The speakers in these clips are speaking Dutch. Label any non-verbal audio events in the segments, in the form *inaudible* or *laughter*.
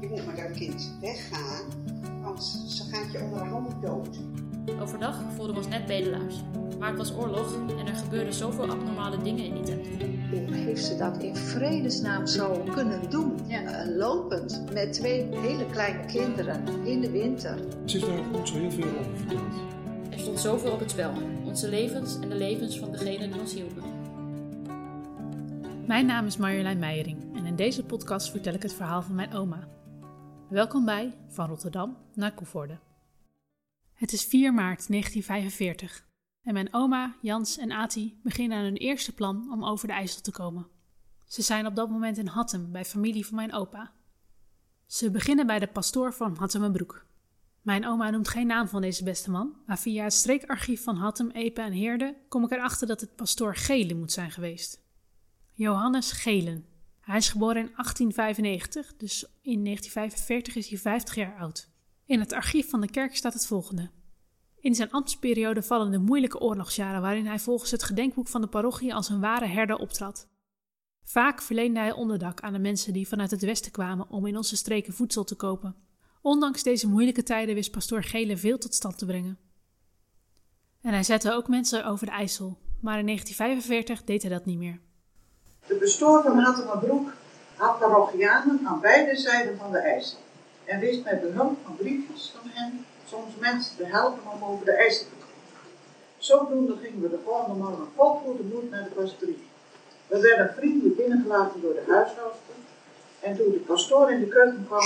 Je moet met dat kind weggaan, anders ze gaat je onder de handen dood. Overdag voelden we ons net bedelaars. Maar het was oorlog en er gebeurden zoveel abnormale dingen in die tijd. Hoe heeft ze dat in vredesnaam zo kunnen doen? Ja. Eh, lopend met twee hele kleine kinderen in de winter. Ze heeft daar ook zo heel veel over verteld. Er stond zoveel op het spel. Onze levens en de levens van degenen die ons hielpen. Mijn naam is Marjolein Meijering en in deze podcast vertel ik het verhaal van mijn oma. Welkom bij Van Rotterdam naar Koevoorde. Het is 4 maart 1945 en mijn oma, Jans en Ati beginnen aan hun eerste plan om over de IJssel te komen. Ze zijn op dat moment in Hattem bij familie van mijn opa. Ze beginnen bij de pastoor van Hattemenbroek. Mijn oma noemt geen naam van deze beste man, maar via het streekarchief van Hattem, Epe en Heerde kom ik erachter dat het pastoor Gelen moet zijn geweest. Johannes Gelen. Hij is geboren in 1895, dus in 1945 is hij 50 jaar oud. In het archief van de kerk staat het volgende. In zijn ambtsperiode vallen de moeilijke oorlogsjaren waarin hij volgens het gedenkboek van de parochie als een ware herder optrad. Vaak verleende hij onderdak aan de mensen die vanuit het westen kwamen om in onze streken voedsel te kopen. Ondanks deze moeilijke tijden wist pastoor Gelen veel tot stand te brengen. En hij zette ook mensen over de IJssel, maar in 1945 deed hij dat niet meer. De bestoor van Hattemerbroek had parochianen aan beide zijden van de IJssel en wist met behulp van briefjes van hen soms mensen te helpen om over de IJssel te komen. Zodoende gingen we de volgende morgen vol goede moed naar de pastorie. We werden vriendelijk binnengelaten door de huishoudster en toen de pastoor in de keuken kwam,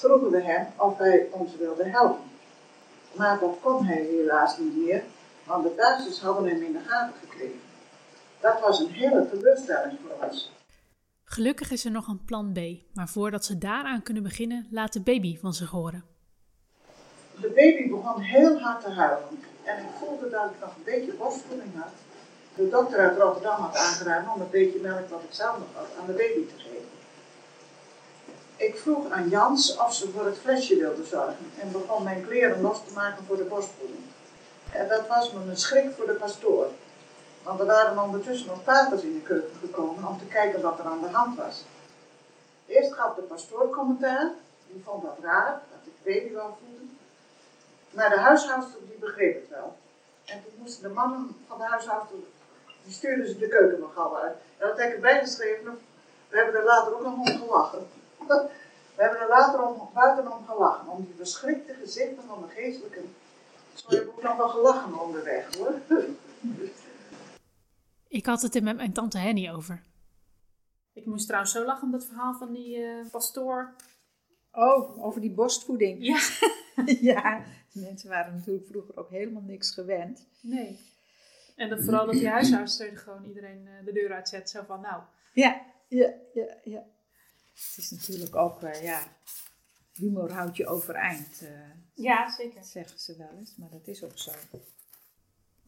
vroegen we hem of hij ons wilde helpen. Maar dat kon hij helaas niet meer, want de Duitsers hadden hem in de gaten gekregen. Dat was een hele teleurstelling voor ons. Gelukkig is er nog een plan B, maar voordat ze daaraan kunnen beginnen, laat de baby van zich horen. De baby begon heel hard te huilen en ik voelde dat ik nog een beetje borstvoeding had. De dokter uit Rotterdam had aangeraden om een beetje melk wat ik zelf nog had aan de baby te geven. Ik vroeg aan Jans of ze voor het flesje wilde zorgen en begon mijn kleren los te maken voor de borstvoeding. En dat was me een schrik voor de pastoor, want er waren ondertussen nog paters in de keuken gekomen om te kijken wat er aan de hand was. Eerst gaf de pastoor commentaar, die vond dat raar, dat ik wou voeden. Maar de huishoudster die begreep het wel. En toen moesten de mannen van de huishoudster, die stuurden ze de keuken nog uit. En dat heb ik erbij geschreven, we hebben er later ook nog om gelachen. We hebben er later om, buitenom gelachen, om die verschrikte gezichten van de geestelijken. Zo heb ik ook nog wel gelachen onderweg hoor. Ik had het er met mijn tante Henny over. Ik moest trouwens zo lachen om dat verhaal van die eh, pastoor. Oh, over die borstvoeding. Ja. *laughs* ja, mensen waren natuurlijk vroeger ook helemaal niks gewend. Nee. En dat, vooral dat die huishoudster gewoon iedereen eh, de deur uitzet. Zo van, nou, Ja, ja, ja, ja. Het is natuurlijk ook, eh, ja, humor houdt je overeind, eh, ja, zeker. zeggen ze wel eens, maar dat is ook zo.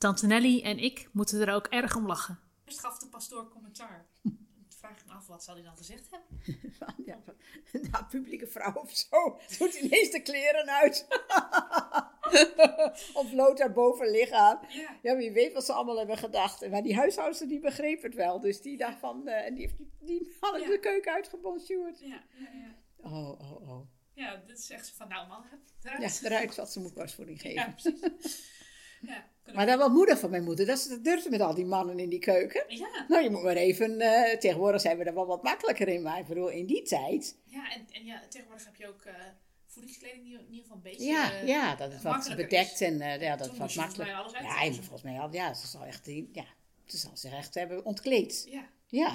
Tante Nelly en ik moeten er ook erg om lachen. Eerst gaf de pastoor commentaar. *laughs* Vraag ik me af, wat zal hij dan gezegd hebben? *laughs* Ja, nou, publieke vrouw of zo, doet ineens de kleren uit. *laughs* of bloot haar boven lichaam. Ja. Ja, wie weet wat ze allemaal hebben gedacht. Maar die huishoudster die begreep het wel. Dus die dacht van, eh, en die, heeft- die hadden Ja. de keuken uitgebonjourd. Ja, ja, ja. Oh, oh, oh. Ja, dit is echt zo van, nou man, Ja, eruit. eruit wat ze moet borstvoeding geven. Ja, precies. Ja, Maar dat was moedig van mijn moeder. Dat ze dat durfde met al die mannen in die keuken. ja, Nou, je moet maar even... eh, tegenwoordig zijn we er wel wat makkelijker in. Maar ik bedoel, in die tijd... ja, en, en ja, tegenwoordig heb je ook eh, voedingskleding die in ieder geval een beetje... Ja, eh, ja dat het wat bedekt is. en ja, dat het wat makkelijk... Ja, moet volgens mij al... Ja, ze zal echt... Ja, ze zal zich echt hebben ontkleed. Ja, Ja. *laughs*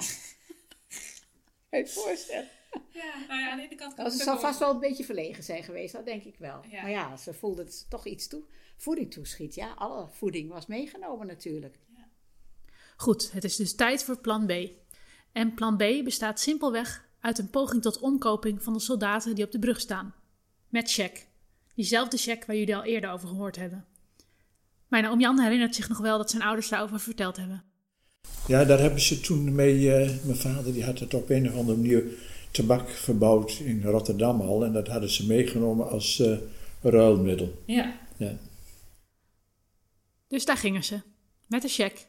Kan je het voorstellen? ja, nou ja, aan de ene kant kan Nou, ze zal vast wel een beetje verlegen zijn geweest, dat denk ik wel. Ja. Maar ja, ze voelde het toch iets toe. Voeding toeschiet, ja. Alle voeding was meegenomen natuurlijk. Goed, het is dus tijd voor plan B. En plan B bestaat simpelweg uit een poging tot omkoping van de soldaten die op de brug staan. Met check. Diezelfde check waar jullie al eerder over gehoord hebben. Mijn oom Jan herinnert zich nog wel dat zijn ouders daarover verteld hebben. Ja, daar hebben ze toen mee, eh, mijn vader die had het op een of andere manier tabak verbouwd in Rotterdam al. En dat hadden ze meegenomen als eh, ruilmiddel. Ja, Ja. Dus daar gingen ze. Met een check.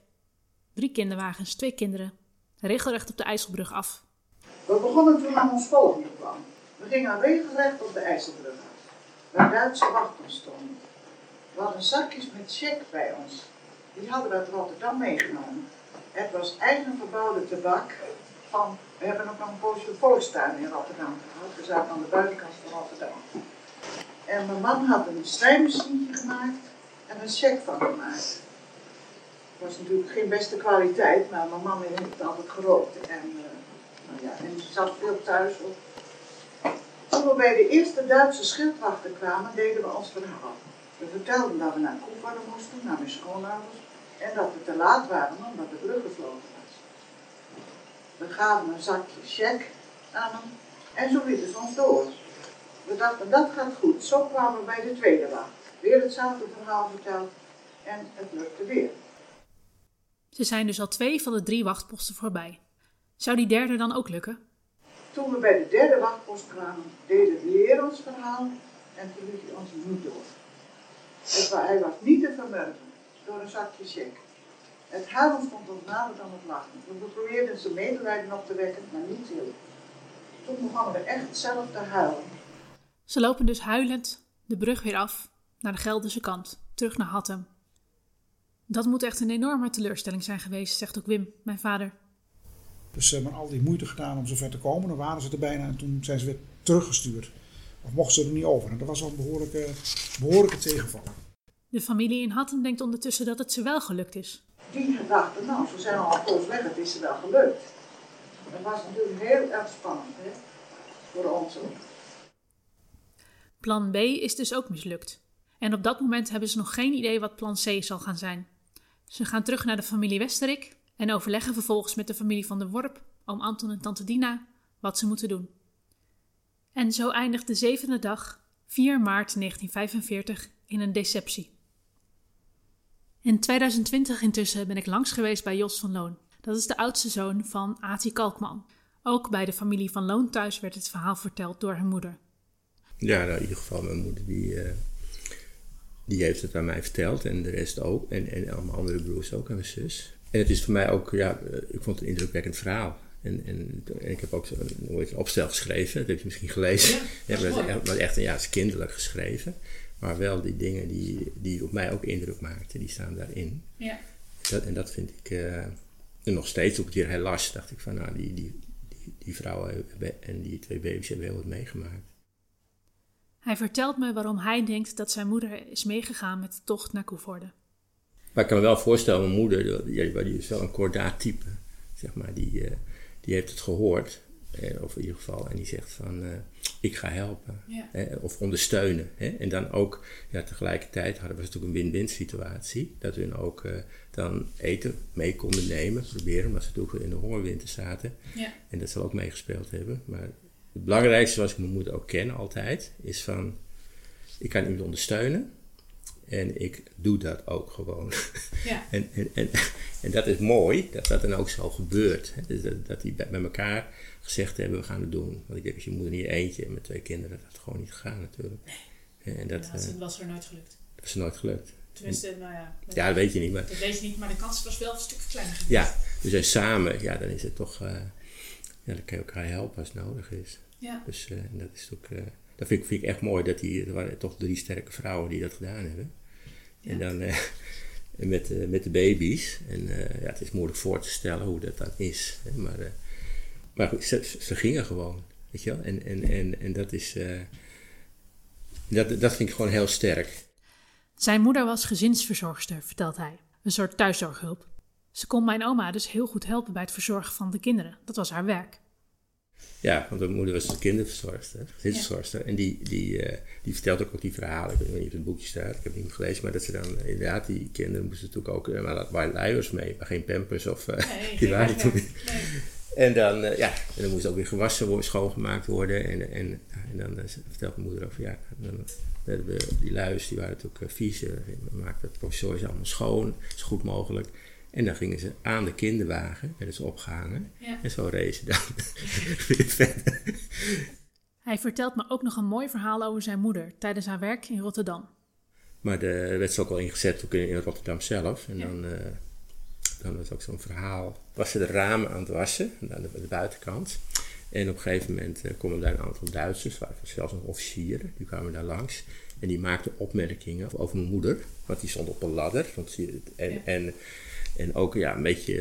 Drie kinderwagens, twee kinderen. Regelrecht op de IJsselbrug af. We begonnen toen aan ons volgende plan. We gingen regelrecht op de IJsselbrug af, waar Duitse wachten stonden. We hadden zakjes met check bij ons. Die hadden we uit Rotterdam meegenomen. Het was eigen verbouwde tabak van, we hebben ook nog een poosje volkstuin in Rotterdam gehad. We zaten aan de buitenkant van Rotterdam. En mijn man had een snijmachine gemaakt en een check van gemaakt. Het was natuurlijk geen beste kwaliteit, maar mijn man heeft het altijd gerookt. En, uh, nou ja, en ze zat veel thuis op. Toen we bij de eerste Duitse schildwachten kwamen, deden we ons verhaal. We vertelden dat we naar Koevoorde moesten, naar mijn schoonouders, en dat we te laat waren omdat de brug gesloten was. We gaven een zakje check aan hem en zo lieten ze ons door. We dachten, dat gaat goed. Zo kwamen we bij de tweede wacht. Weer hetzelfde verhaal verteld en het lukte weer. Ze zijn dus al twee van de drie wachtposten voorbij. Zou die derde dan ook lukken? Toen we bij de derde wachtpost kwamen, deden we weer ons verhaal en toen liet hij ons niet door. Het, hij was niet te vermurven door een zakje check. Het huilen stond ons nader dan het lachen. We probeerden ze medelijden op te wekken, maar niet heel. Toen begonnen we echt zelf te huilen. Ze lopen dus huilend de brug weer af naar de Gelderse kant, terug naar Hattem. Dat moet echt een enorme teleurstelling zijn geweest, zegt ook Wim, mijn vader. Dus ze hebben al die moeite gedaan om zover te komen. Dan waren ze er bijna en toen zijn ze weer teruggestuurd. Of mochten ze er niet over. En dat was al een behoorlijke, behoorlijke tegenvaller. De familie in Hattem denkt ondertussen dat het ze wel gelukt is. Die gedachten, nou, ze zijn al een weg, het is ze wel gelukt. Dat was natuurlijk heel erg spannend, hè? Voor ons ook. Plan B is dus ook mislukt. En op dat moment hebben ze nog geen idee wat plan C zal gaan zijn. Ze gaan terug naar de familie Westerik en overleggen vervolgens met de familie van de Worp, oom Anton en tante Dina, wat ze moeten doen. En zo eindigt de zevende dag, 4 maart 1945, in een deceptie. In 2020 intussen ben ik langs geweest bij Jos van Loon. Dat is de oudste zoon van Ati Kalkman. Ook bij de familie van Loon thuis werd het verhaal verteld door haar moeder. Ja, nou, in ieder geval mijn moeder die, uh, die heeft het aan mij verteld en de rest ook. En, en mijn andere broers ook en mijn zus. En het is voor mij ook, ja, eh, ik vond het een indrukwekkend verhaal. En, en, en ik heb ook een, een opstel geschreven, dat heb je misschien gelezen. Ja, *laughs* ja, maar echt, ja, is kinderlijk geschreven. Maar wel die dingen die, die op mij ook indruk maakten, die staan daarin. Ja. Dat, en dat vind ik uh, nog steeds op het hier heel last. Dacht ik van, nou, die, die, die, die vrouwen en die twee baby's hebben heel wat meegemaakt. Hij vertelt me waarom hij denkt dat zijn moeder is meegegaan met de tocht naar Koevoorde. Maar ik kan me wel voorstellen, mijn moeder, die, die is wel een kordaat type, zeg maar, die, uh, die heeft het gehoord, eh, of in ieder geval, en die zegt van, uh, ik ga helpen, ja. eh, of ondersteunen. Hè? En dan ook, ja, tegelijkertijd hadden we natuurlijk een win-win situatie, dat we ook dan eten mee konden nemen, proberen, omdat ze toen in de hongerwinter zaten. Ja. En dat zal ook meegespeeld hebben, maar het belangrijkste zoals ik mijn moeder ook ken altijd, is van, ik kan iemand ondersteunen en ik doe dat ook gewoon. *laughs* Ja. en, en, en, en, dat is mooi, dat dat dan ook zo gebeurt. Hè? Dus dat, dat die met elkaar gezegd hebben, we gaan het doen. Want ik denk, als je moeder niet eentje en met twee kinderen, dat had gewoon niet gegaan natuurlijk. Nee, en dat, ja, was er nooit gelukt. Dat was er nooit gelukt. Tenminste, en, nou ja. Ja, dat weet je niet. Maar, dat weet je niet, maar de kans was wel een stuk kleiner geweest. Ja, dus en samen, ja, dan is het toch... Uh, ja, dan kan je elkaar helpen als het nodig is. Ja. Dus uh, dat is ook... Uh, dat vind ik, vind ik echt mooi dat die, er waren toch drie sterke vrouwen die dat gedaan hebben. En dan uh, *laughs* met, uh, met de baby's. En uh, ja, het is moeilijk voor te stellen hoe dat dan is. Hè? Maar, maar goed, ze, ze, gingen gewoon. Weet je wel? En, en, en, en dat is. dat, dat vind ik gewoon heel sterk. Zijn moeder was gezinsverzorgster, vertelt hij. Een soort thuiszorghulp. Ze kon mijn oma dus heel goed helpen bij het verzorgen van de kinderen. Dat was haar werk. Ja, want mijn moeder was een kinderverzorgster, gezinsverzorgster. Ja. En die, die, uh, die vertelt ook, ook die verhalen. Ik weet niet of het boekje staat, ik heb het niet gelezen. Maar dat ze dan inderdaad, die kinderen moesten natuurlijk ook... Maar dat waren luiers mee, maar geen pampers of... Nee, *laughs* die waren toen nee. En dan, ja, en dan moest ook weer gewassen worden, schoongemaakt worden. En, en, en dan vertelt mijn moeder over, ja... Dan, we, die luiers die waren natuurlijk vies. We maakten het provisorisch allemaal schoon, zo goed mogelijk. En dan gingen ze aan de kinderwagen, werden ze opgehangen. Ja. En zo racen dan *laughs* weer verder. Hij vertelt me ook nog een mooi verhaal over zijn moeder tijdens haar werk in Rotterdam. Maar er werd ze ook al ingezet ook in, Rotterdam zelf. En ja. dan, uh, dan was ook zo'n verhaal. Was ze de ramen aan het wassen, aan de, de buitenkant. En op een gegeven moment uh, komen daar een aantal Duitsers, waren zelfs nog officieren, die kwamen daar langs. En die maakten opmerkingen over mijn moeder, want die stond op een ladder. Want en, en, en ook ja, een beetje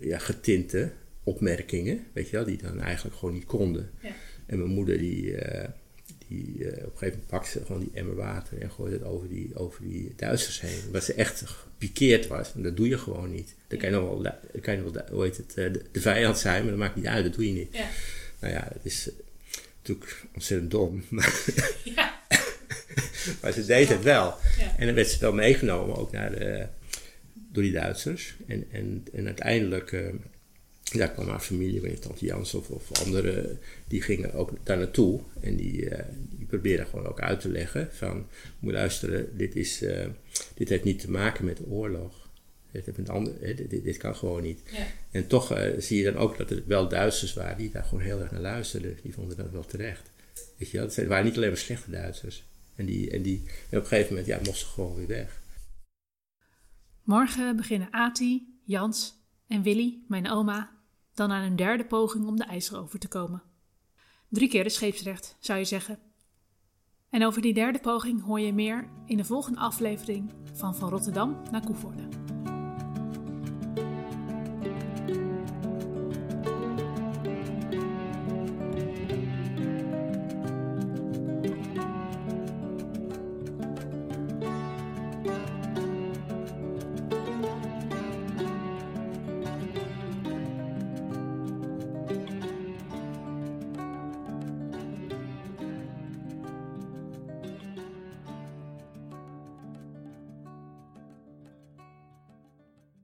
uh, ja, getinte opmerkingen, weet je wel, die dan eigenlijk gewoon niet konden. Ja. En mijn moeder die, uh, die uh, op een gegeven moment pakte ze gewoon die emmer water en gooide het over die, over die Duitsers heen. Omdat ze echt gepikeerd was. En dat doe je gewoon niet. Dan kan je nog wel, dan kan je nog wel hoe heet het, de, de, vijand zijn, maar dat maakt niet uit, dat doe je niet. Ja. Nou ja, het is natuurlijk ontzettend dom. *laughs* Maar, ja. *laughs* maar ze deed het wel. En dan werd ze wel meegenomen ook naar de, door die Duitsers. En, en, en uiteindelijk uh, ja, kwam haar familie, weet tante Jans of, of anderen, die gingen ook daar naartoe. En die, uh, die probeerden gewoon ook uit te leggen van, moet luisteren, dit, is, uh, dit heeft niet te maken met de oorlog. Dit, heeft een ander, dit, dit, dit, kan gewoon niet. Ja. En toch zie je dan ook dat er wel Duitsers waren die daar gewoon heel erg naar luisterden. Die vonden dat wel terecht. Weet je wel? Het waren niet alleen maar slechte Duitsers. En, die, en, die, en op een gegeven moment ja, mochten ze gewoon weer weg. Morgen beginnen Ati, Jans en Willy, mijn oma, dan aan een derde poging om de IJzer over te komen. Drie keer de scheepsrecht, zou je zeggen. En over die derde poging hoor je meer in de volgende aflevering van Van Rotterdam naar Koevoorde.